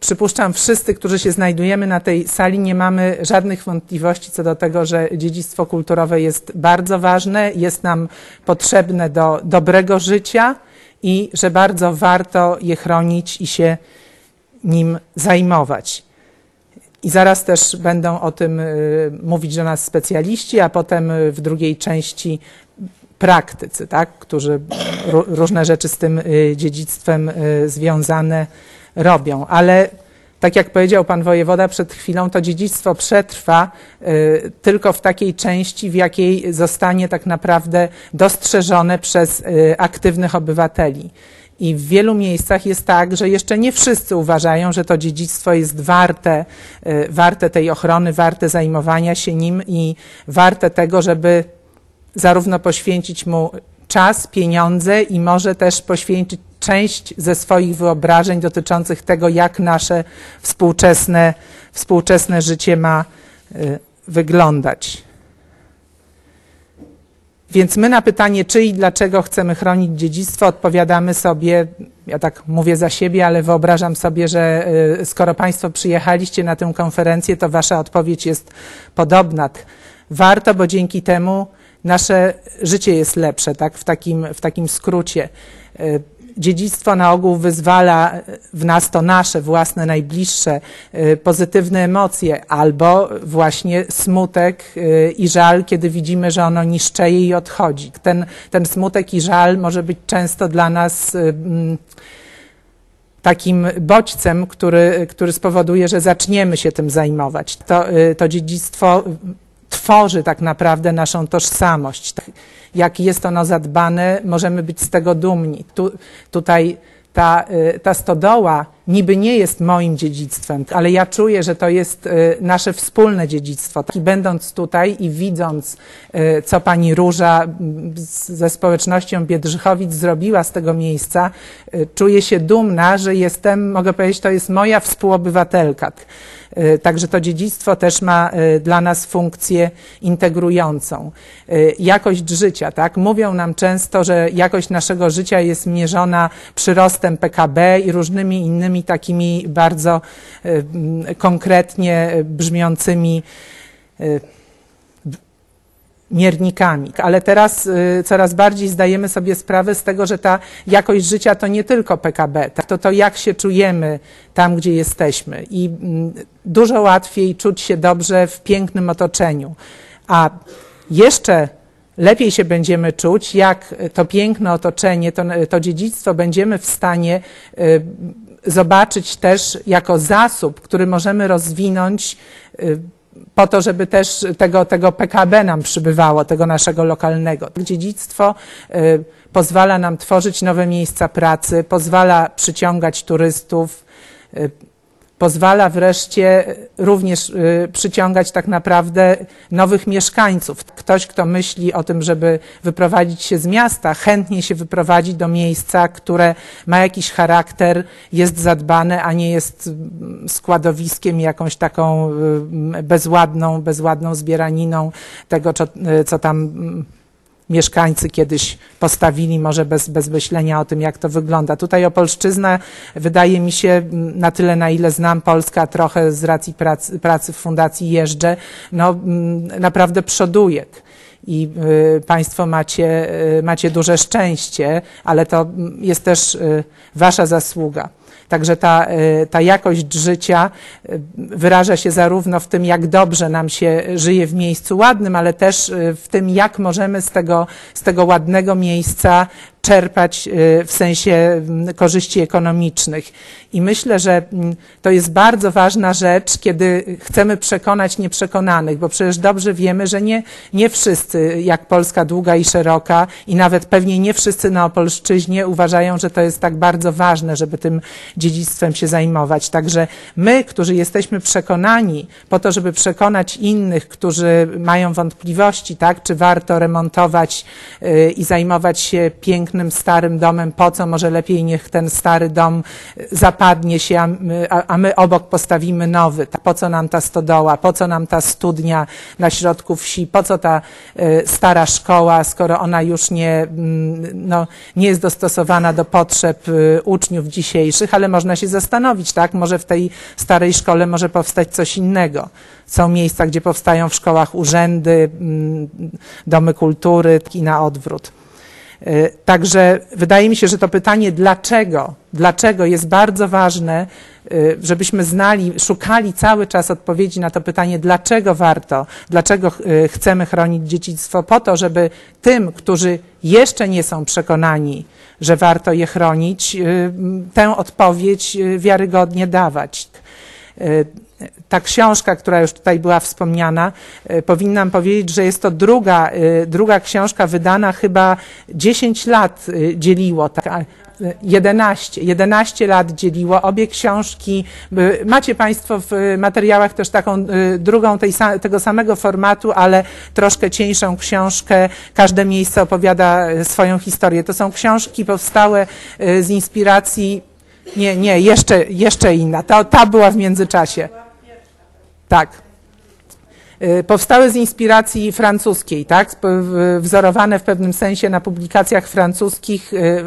Przypuszczam, wszyscy, którzy się znajdujemy na tej sali, nie mamy żadnych wątpliwości co do tego, że dziedzictwo kulturowe jest bardzo ważne, jest nam potrzebne do dobrego życia i że bardzo warto je chronić i się nim zajmować. I zaraz też będą o tym y, mówić do nas specjaliści, a potem y, w drugiej części praktycy, tak, którzy różne rzeczy z tym y, dziedzictwem związane robią. Ale tak jak powiedział pan wojewoda przed chwilą, to dziedzictwo przetrwa tylko w takiej części, w jakiej zostanie tak naprawdę dostrzeżone przez aktywnych obywateli. I w wielu miejscach jest tak, że jeszcze nie wszyscy uważają, że to dziedzictwo jest warte, y, warte tej ochrony, warte zajmowania się nim i warte tego, żeby zarówno poświęcić mu czas, pieniądze i może też poświęcić część ze swoich wyobrażeń dotyczących tego, jak nasze współczesne, współczesne życie ma y, wyglądać. Więc my na pytanie, czy i dlaczego chcemy chronić dziedzictwo, odpowiadamy sobie, ja tak mówię za siebie, ale wyobrażam sobie, że y, skoro Państwo przyjechaliście na tę konferencję, to Wasza odpowiedź jest podobna. Warto, bo dzięki temu nasze życie jest lepsze, tak, w takim, w takim skrócie. Y, dziedzictwo na ogół wyzwala w nas to nasze własne, najbliższe, y, pozytywne emocje, albo właśnie smutek y, i żal, kiedy widzimy, że ono niszczeje i odchodzi. Ten, ten smutek i żal może być często dla nas takim bodźcem, który, który spowoduje, że zaczniemy się tym zajmować. To, to dziedzictwo tworzy tak naprawdę naszą tożsamość. Jak jest ono zadbane, możemy być z tego dumni. Tu, tutaj ta, y, ta stodoła niby nie jest moim dziedzictwem, ale ja czuję, że to jest y, nasze wspólne dziedzictwo. I będąc tutaj i widząc, y, co pani Róża ze społecznością Biedrzychowic zrobiła z tego miejsca, czuję się dumna, że jestem, mogę powiedzieć, to jest moja współobywatelka. E, także to dziedzictwo też ma e, dla nas funkcję integrującą. E, jakość życia, tak? Mówią nam często, że jakość naszego życia jest mierzona przyrostem PKB i różnymi innymi takimi bardzo konkretnie brzmiącymi miernikami. Ale teraz y, coraz bardziej zdajemy sobie sprawę z tego, że ta jakość życia to nie tylko PKB, to to jak się czujemy tam, gdzie jesteśmy. I mm, dużo łatwiej czuć się dobrze w pięknym otoczeniu. A jeszcze lepiej się będziemy czuć, jak to piękne otoczenie, to, to dziedzictwo będziemy w stanie y, zobaczyć też jako zasób, który możemy rozwinąć y, po to, żeby też tego, tego PKB nam przybywało, tego naszego lokalnego. Dziedzictwo y, pozwala nam tworzyć nowe miejsca pracy, pozwala przyciągać turystów, y, pozwala wreszcie również y, przyciągać tak naprawdę nowych mieszkańców. Ktoś, kto myśli o tym, żeby wyprowadzić się z miasta, chętnie się wyprowadzi do miejsca, które ma jakiś charakter, jest zadbane, a nie jest składowiskiem, jakąś taką y, bezładną, bezładną zbieraniną tego, y, co tam mm, mieszkańcy kiedyś postawili, może bez, bez myślenia o tym, jak to wygląda. Tutaj Opolszczyzna wydaje mi się, na tyle na ile znam Polska, trochę z racji pracy, pracy w Fundacji jeżdżę, no naprawdę przoduje. I y, Państwo macie, y, macie duże szczęście, ale to jest też y, Wasza zasługa. Także ta, ta jakość życia wyraża się zarówno w tym, jak dobrze nam się żyje w miejscu ładnym, ale też w tym, jak możemy z tego, z tego ładnego miejsca czerpać y, w sensie mm, korzyści ekonomicznych. I myślę, że mm, to jest bardzo ważna rzecz, kiedy chcemy przekonać nieprzekonanych, bo przecież dobrze wiemy, że nie, nie wszyscy, jak Polska długa i szeroka, i nawet pewnie nie wszyscy na Opolszczyźnie uważają, że to jest tak bardzo ważne, żeby tym dziedzictwem się zajmować. Także my, którzy jesteśmy przekonani po to, żeby przekonać innych, którzy mają wątpliwości, tak, czy warto remontować y, i zajmować się pięknym pięknym, starym domem, po co? Może lepiej niech ten stary dom zapadnie się, a my, a my obok postawimy nowy. Po co nam ta stodoła? Po co nam ta studnia na środku wsi? Po co ta y, stara szkoła, skoro ona już nie, mm, no, nie jest dostosowana do potrzeb y, uczniów dzisiejszych? ale można się zastanowić, tak? Może w tej starej szkole może powstać coś innego. Są miejsca, gdzie powstają w szkołach urzędy, mm, domy kultury i na odwrót. Y, także wydaje mi się, że to pytanie dlaczego, dlaczego jest bardzo ważne, y, żebyśmy znali, szukali cały czas odpowiedzi na to pytanie, dlaczego warto, dlaczego y, chcemy chronić dziedzictwo, po to, żeby tym, którzy jeszcze nie są przekonani, że warto je chronić, tę odpowiedź wiarygodnie dawać ta książka, która już tutaj była wspomniana, e, powinnam powiedzieć, że jest to druga, e, druga książka wydana chyba 10 lat e, dzieliło, tak, 11, 11 lat dzieliło. Obie książki, macie Państwo w materiałach też taką drugą tej, tego samego formatu, ale troszkę cieńszą książkę. Każde miejsce opowiada swoją historię. To są książki powstałe z inspiracji, nie, nie, jeszcze, jeszcze inna. Ta, ta była w międzyczasie. Tak. Y, powstały z inspiracji francuskiej, tak? Wzorowane w pewnym sensie na publikacjach francuskich, y,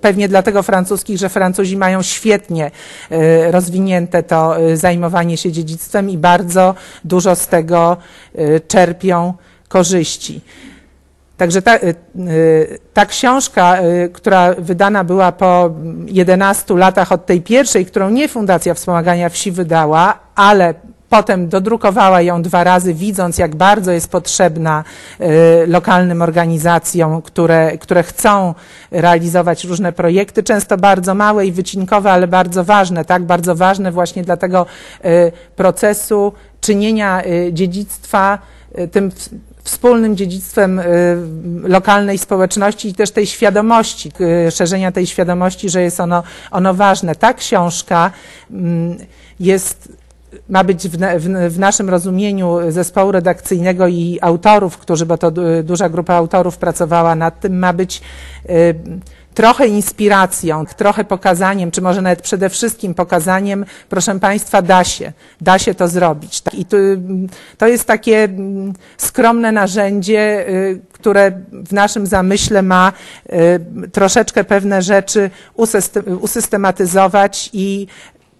pewnie dlatego francuskich, że Francuzi mają świetnie y, rozwinięte to zajmowanie się dziedzictwem i bardzo dużo z tego czerpią korzyści. Także ta, ta, książka, która wydana była po 11 latach od tej pierwszej, którą nie Fundacja Wspomagania Wsi wydała, ale Potem dodrukowała ją dwa razy, widząc, jak bardzo jest potrzebna y, lokalnym organizacjom, które, które chcą realizować różne projekty, często bardzo małe i wycinkowe, ale bardzo ważne, tak? Bardzo ważne właśnie dla tego y, procesu czynienia y, dziedzictwa tym wspólnym dziedzictwem lokalnej społeczności i też tej świadomości, szerzenia tej świadomości, że jest ono, ono ważne. Ta książka mm, jest ma być w, w, w, naszym rozumieniu zespołu redakcyjnego i autorów, którzy, bo to duża grupa autorów pracowała nad tym, ma być y, trochę inspiracją, trochę pokazaniem, czy może nawet przede wszystkim pokazaniem, proszę Państwa, da się, da się to zrobić. Tak, I to, to jest takie mm, skromne narzędzie, y, które w naszym zamyśle ma y, troszeczkę pewne rzeczy usystematyzować i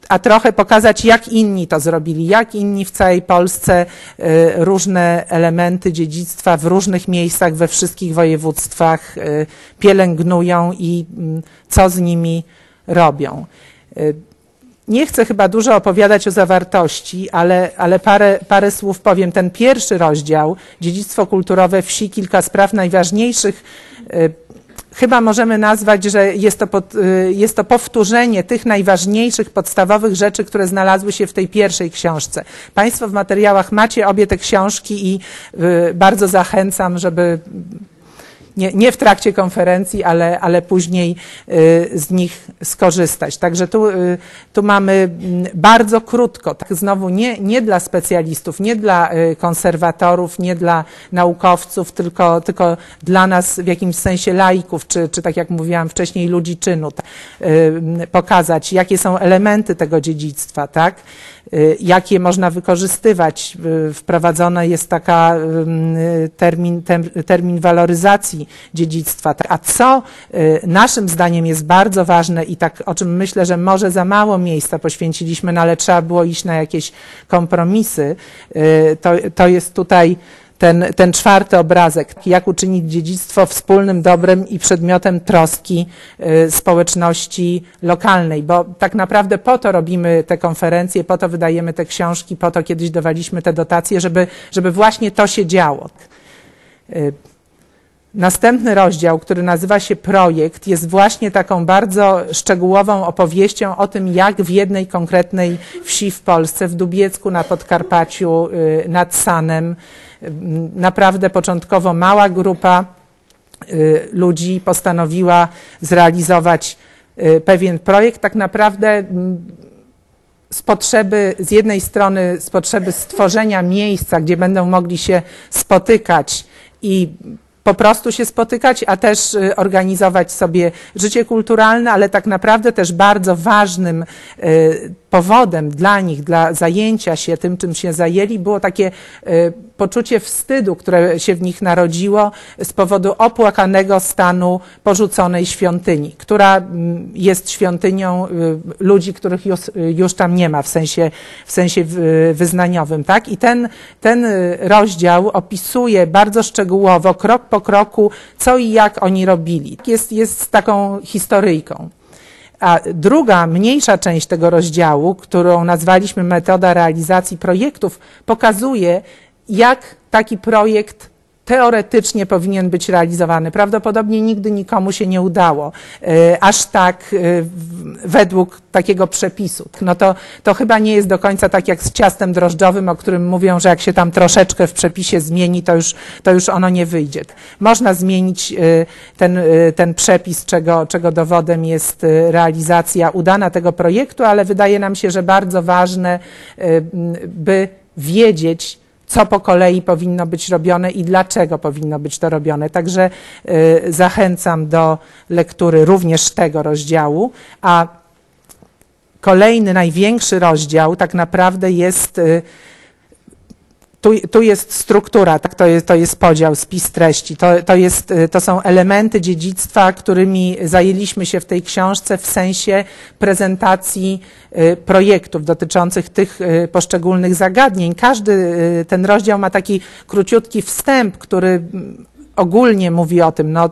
a trochę pokazać, jak inni to zrobili, jak inni w całej Polsce y, różne elementy dziedzictwa w różnych miejscach, we wszystkich województwach y, pielęgnują i mm, co z nimi robią. Y, nie chcę chyba dużo opowiadać o zawartości, ale, ale parę, parę słów powiem. Ten pierwszy rozdział, dziedzictwo kulturowe wsi, kilka spraw najważniejszych chyba możemy nazwać, że jest to, pod, y, jest to powtórzenie tych najważniejszych, podstawowych rzeczy, które znalazły się w tej pierwszej książce. Państwo w materiałach macie obie te książki i y, bardzo zachęcam, żeby nie, nie w trakcie konferencji, ale, ale później y, z nich skorzystać. Także tu, y, tu mamy mm, bardzo krótko, tak znowu nie, nie dla specjalistów, nie dla y, konserwatorów, nie dla naukowców, tylko, tylko dla nas w jakimś sensie laików, czy, czy tak jak mówiłam wcześniej, ludzi czynu, tak, pokazać, jakie są elementy tego dziedzictwa, tak? Y, jak je można wykorzystywać. Y, wprowadzony jest taka y, termin, termin waloryzacji dziedzictwa. A co naszym zdaniem jest bardzo ważne i tak o czym myślę, że może za mało miejsca poświęciliśmy, no ale trzeba było iść na jakieś kompromisy, to, to jest tutaj ten, ten czwarty obrazek, jak uczynić dziedzictwo wspólnym dobrem i przedmiotem troski y, społeczności lokalnej, bo tak naprawdę po to robimy te konferencje, po to wydajemy te książki, po to kiedyś dawaliśmy te dotacje, żeby, żeby właśnie to się działo. Y, następny rozdział, który nazywa się Projekt, jest właśnie taką bardzo szczegółową opowieścią o tym, jak w jednej konkretnej wsi w Polsce, w Dubiecku, na Podkarpaciu, y, nad Sanem, naprawdę początkowo mała grupa y, ludzi postanowiła zrealizować y, pewien projekt, tak naprawdę mm, z potrzeby, z jednej strony z potrzeby stworzenia miejsca, gdzie będą mogli się spotykać i po prostu się spotykać, a też y, organizować sobie życie kulturalne, ale tak naprawdę też bardzo ważnym powodem dla nich, dla zajęcia się tym, czym się zajęli, było takie poczucie wstydu, które się w nich narodziło z powodu opłakanego stanu porzuconej świątyni, która jest świątynią ludzi, których już, już tam nie ma w sensie, w sensie wyznaniowym. Tak? I ten, ten rozdział opisuje bardzo szczegółowo, krok po kroku, co i jak oni robili. Jest, jest taką historyjką. A druga, mniejsza część tego rozdziału, którą nazwaliśmy metoda realizacji projektów, pokazuje, jak taki projekt teoretycznie powinien być realizowany. Prawdopodobnie nigdy nikomu się nie udało, e, aż tak e, według takiego przepisu. No to, to chyba nie jest do końca tak jak z ciastem drożdżowym, o którym mówią, że jak się tam troszeczkę w przepisie zmieni, to już, to już ono nie wyjdzie. Można zmienić e, ten, ten przepis, czego, czego dowodem jest realizacja udana tego projektu, ale wydaje nam się, że bardzo ważne, by wiedzieć, co po kolei powinno być robione i dlaczego powinno być to robione. Także y, zachęcam do lektury również tego rozdziału, a kolejny, największy rozdział tak naprawdę jest y, tu, tu, jest struktura, tak? to, jest, to jest podział, spis treści. To, to, jest, y, to są elementy dziedzictwa, którymi zajęliśmy się w tej książce w sensie prezentacji y, projektów dotyczących tych y, poszczególnych zagadnień. Każdy ten rozdział ma taki króciutki wstęp, który ogólnie mówi o tym, no,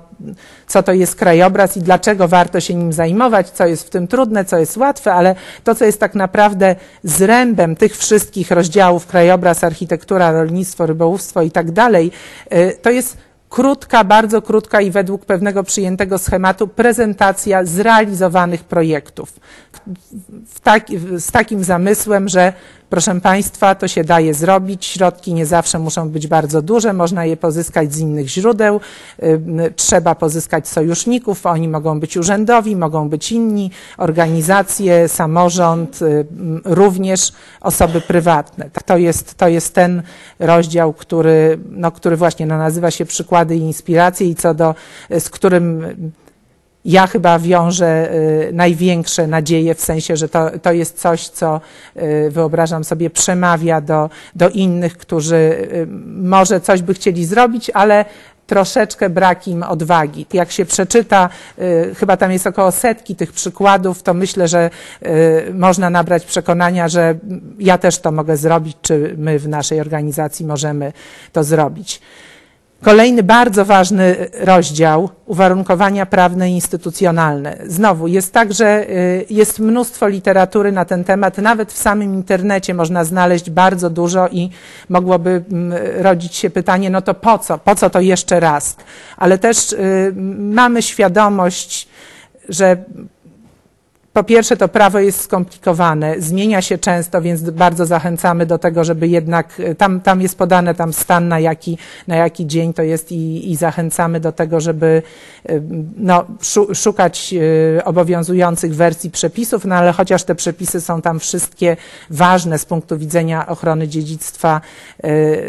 co to jest krajobraz i dlaczego warto się nim zajmować, co jest w tym trudne, co jest łatwe, ale to, co jest tak naprawdę zrębem tych wszystkich rozdziałów krajobraz, architektura, rolnictwo, rybołówstwo i tak dalej, y, to jest krótka, bardzo krótka i według pewnego przyjętego schematu prezentacja zrealizowanych projektów. Z takim zamysłem, że proszę Państwa, to się daje zrobić, środki nie zawsze muszą być bardzo duże, można je pozyskać z innych źródeł, trzeba pozyskać sojuszników, oni mogą być urzędowi, mogą być inni, organizacje, samorząd, również osoby prywatne. To jest, to jest ten rozdział, który, no, który właśnie no, nazywa się przykłady i inspiracje i co do, z którym ja chyba wiążę y, największe nadzieje w sensie, że to, to jest coś, co y, wyobrażam sobie przemawia do, do innych, którzy y, może coś by chcieli zrobić, ale troszeczkę brak im odwagi. Jak się przeczyta, chyba tam jest około setki tych przykładów, to myślę, że można nabrać przekonania, że ja też to mogę zrobić, czy my w naszej organizacji możemy to zrobić. Kolejny bardzo ważny rozdział uwarunkowania prawne i instytucjonalne. Znowu jest tak, że y, jest mnóstwo literatury na ten temat. Nawet w samym internecie można znaleźć bardzo dużo i mogłoby mm, rodzić się pytanie, no to po co? Po co to jeszcze raz? Ale też y, mamy świadomość, że po pierwsze, to prawo jest skomplikowane, zmienia się często, więc bardzo zachęcamy do tego, żeby jednak, e, tam, tam jest podane tam stan, na jaki, na jaki dzień to jest i, i zachęcamy do tego, żeby e, no, szukać e, obowiązujących wersji przepisów, no ale chociaż te przepisy są tam wszystkie ważne z punktu widzenia ochrony dziedzictwa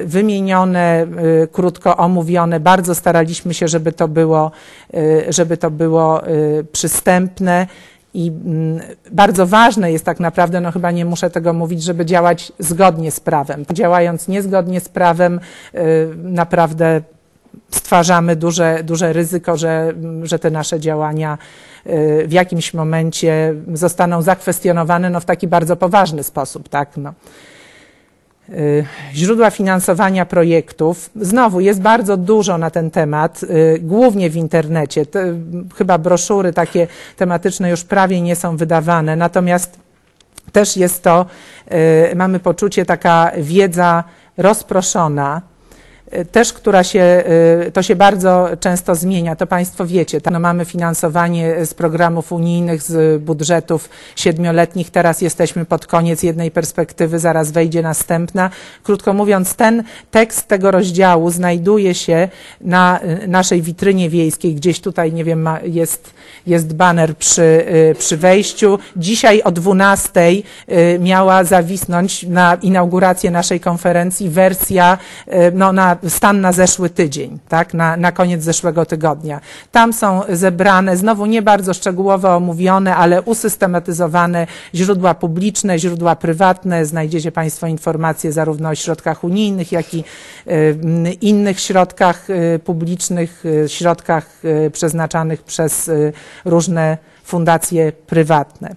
wymienione, krótko omówione, bardzo staraliśmy się, żeby to było, żeby to było przystępne. I mm, bardzo ważne jest tak naprawdę, no chyba nie muszę tego mówić, żeby działać zgodnie z prawem. Działając niezgodnie z prawem, y, naprawdę stwarzamy duże, duże ryzyko, że, że te nasze działania y, w jakimś momencie zostaną zakwestionowane no, w taki bardzo poważny sposób. Tak? No. Y, źródła finansowania projektów. Znowu jest bardzo dużo na ten temat, y, głównie w internecie. chyba broszury takie tematyczne już prawie nie są wydawane, natomiast też jest to, y, mamy poczucie, taka wiedza rozproszona, też, która się, y, to się bardzo często zmienia, to Państwo wiecie. No mamy finansowanie z programów unijnych, z budżetów siedmioletnich, teraz jesteśmy pod koniec jednej perspektywy, zaraz wejdzie następna. Krótko mówiąc, ten tekst tego rozdziału znajduje się na y, naszej witrynie wiejskiej, gdzieś tutaj, nie wiem, jest, jest baner przy, y, przy wejściu. Dzisiaj o 12 miała zawisnąć na inaugurację naszej konferencji wersja no, na stan na zeszły tydzień, tak, na, na koniec zeszłego tygodnia. Tam są zebrane, znowu nie bardzo szczegółowo omówione, ale usystematyzowane źródła publiczne, źródła prywatne. Znajdziecie Państwo informacje zarówno o środkach unijnych, jak i y, innych środkach y, publicznych, y, środkach przeznaczanych przez różne fundacje prywatne.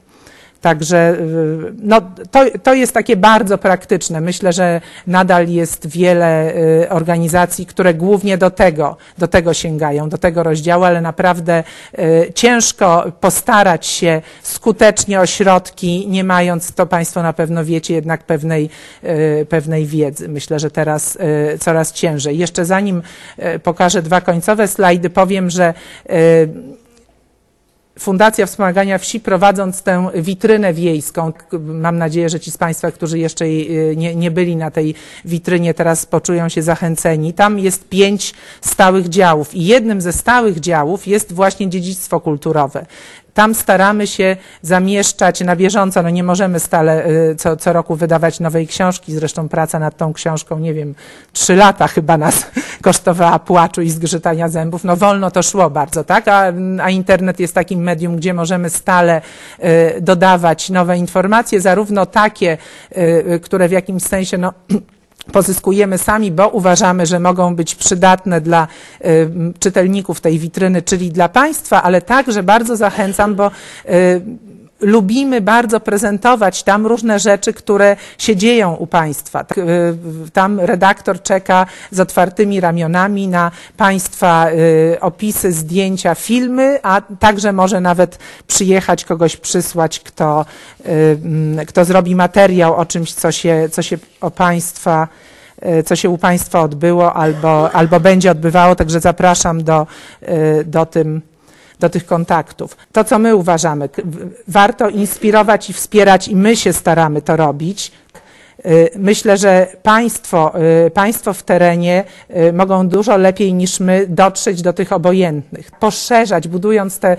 Także y, no, to, to jest takie bardzo praktyczne. Myślę, że nadal jest wiele y, organizacji, które głównie do tego, do tego sięgają, do tego rozdziału, ale naprawdę y, ciężko postarać się skutecznie o środki, nie mając, to Państwo na pewno wiecie, jednak pewnej, pewnej wiedzy. Myślę, że teraz coraz ciężej. Jeszcze zanim pokażę dwa końcowe slajdy, powiem, że Fundacja Wspomagania Wsi, prowadząc tę witrynę wiejską, mam nadzieję, że ci z Państwa, którzy jeszcze y, nie, nie, byli na tej witrynie, teraz poczują się zachęceni. Tam jest pięć stałych działów i jednym ze stałych działów jest właśnie dziedzictwo kulturowe. Tam staramy się zamieszczać na bieżąco, no nie możemy stale y, co, co roku wydawać nowej książki, zresztą praca nad tą książką, nie wiem, trzy lata chyba nas kosztowała płaczu i zgrzytania zębów. No wolno to szło bardzo, tak? A, a internet jest takim medium, gdzie możemy stale y, dodawać nowe informacje, zarówno takie, y, które w jakimś sensie, no pozyskujemy sami, bo uważamy, że mogą być przydatne dla y, czytelników tej witryny, czyli dla Państwa, ale także bardzo zachęcam, bo y, lubimy bardzo prezentować tam różne rzeczy, które się dzieją u Państwa. Tak, y, tam redaktor czeka z otwartymi ramionami na Państwa y, opisy, zdjęcia, filmy, a także może nawet przyjechać, kogoś przysłać, kto, y, kto zrobi materiał o czymś, co się, co się o Państwa co się u Państwa odbyło albo, albo będzie odbywało, także zapraszam do, do tym do tych kontaktów. To, co my uważamy, warto inspirować i wspierać i my się staramy to robić. Y, myślę, że państwo, y, państwo w terenie y, mogą dużo lepiej niż my dotrzeć do tych obojętnych, poszerzać, budując, te,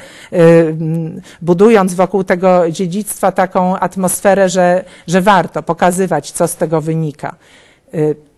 budując wokół tego dziedzictwa taką atmosferę, że, że warto pokazywać, co z tego wynika.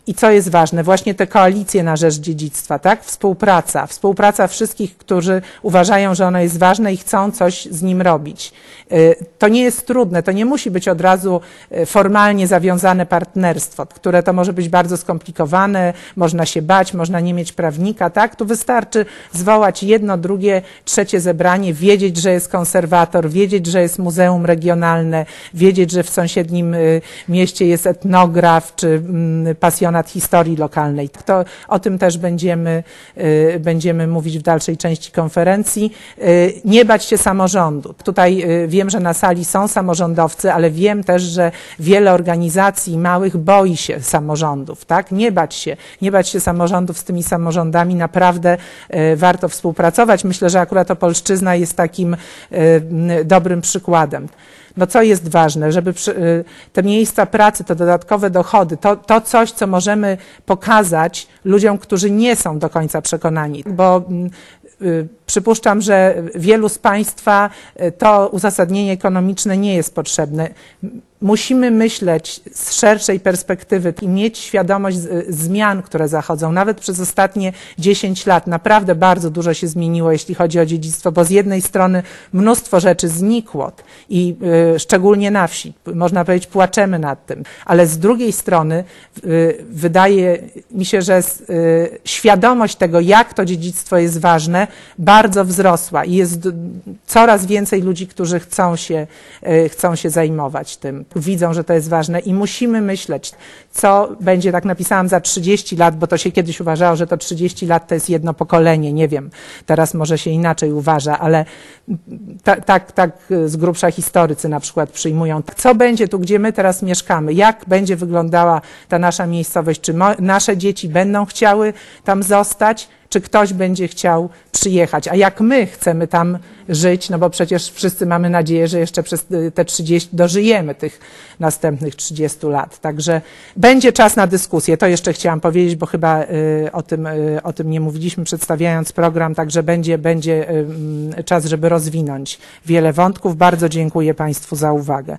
I co jest ważne, właśnie te koalicje na rzecz dziedzictwa, tak? Współpraca, współpraca wszystkich, którzy uważają, że ono jest ważne i chcą coś z nim robić. Y, to nie jest trudne, to nie musi być od razu y, formalnie zawiązane partnerstwo, które to może być bardzo skomplikowane, można się bać, można nie mieć prawnika, tak? Tu wystarczy zwołać jedno, drugie, trzecie zebranie, wiedzieć, że jest konserwator, wiedzieć, że jest muzeum regionalne, wiedzieć, że w sąsiednim y, mieście jest etnograf czy mm, pasjonat historii lokalnej. To, o tym też będziemy, y, będziemy mówić w dalszej części konferencji. Y, nie bać się samorządu. Tutaj y, wiem, że na sali są samorządowcy, ale wiem też, że wiele organizacji małych boi się samorządów. Tak? Nie bać się, nie bać się samorządów z tymi samorządami. Naprawdę warto współpracować. Myślę, że akurat Opolszczyzna jest takim dobrym przykładem no co jest ważne, żeby przy, y, te miejsca pracy, te dodatkowe dochody, to, to coś, co możemy pokazać ludziom, którzy nie są do końca przekonani, bo mm, y, Przypuszczam, że wielu z Państwa y, to uzasadnienie ekonomiczne nie jest potrzebne musimy myśleć z szerszej perspektywy i mieć świadomość zmian, które zachodzą. Nawet przez ostatnie 10 lat naprawdę bardzo dużo się zmieniło, jeśli chodzi o dziedzictwo, bo z jednej strony mnóstwo rzeczy znikło i y, szczególnie na wsi, można powiedzieć, płaczemy nad tym, ale z drugiej strony y, wydaje mi się, że y, świadomość tego, jak to dziedzictwo jest ważne, bardzo wzrosła i jest coraz więcej ludzi, którzy chcą się, y, chcą się zajmować tym widzą, że to jest ważne i musimy myśleć, co będzie, tak napisałam, za 30 lat, bo to się kiedyś uważało, że to 30 lat to jest jedno pokolenie, nie wiem, teraz może się inaczej uważa, ale tak, tak, tak z grubsza historycy na przykład przyjmują. Co będzie tu, gdzie my teraz mieszkamy? Jak będzie wyglądała ta nasza miejscowość? Czy nasze dzieci będą chciały tam zostać? Czy ktoś będzie chciał przyjechać. A jak my chcemy tam żyć, no bo przecież wszyscy mamy nadzieję, że jeszcze przez te 30 dożyjemy tych następnych 30 lat. Także będzie czas na dyskusję. To jeszcze chciałam powiedzieć, bo chyba y, o tym, y, o tym nie mówiliśmy przedstawiając program, także będzie, będzie y, czas, żeby rozwinąć wiele wątków. Bardzo dziękuję Państwu za uwagę.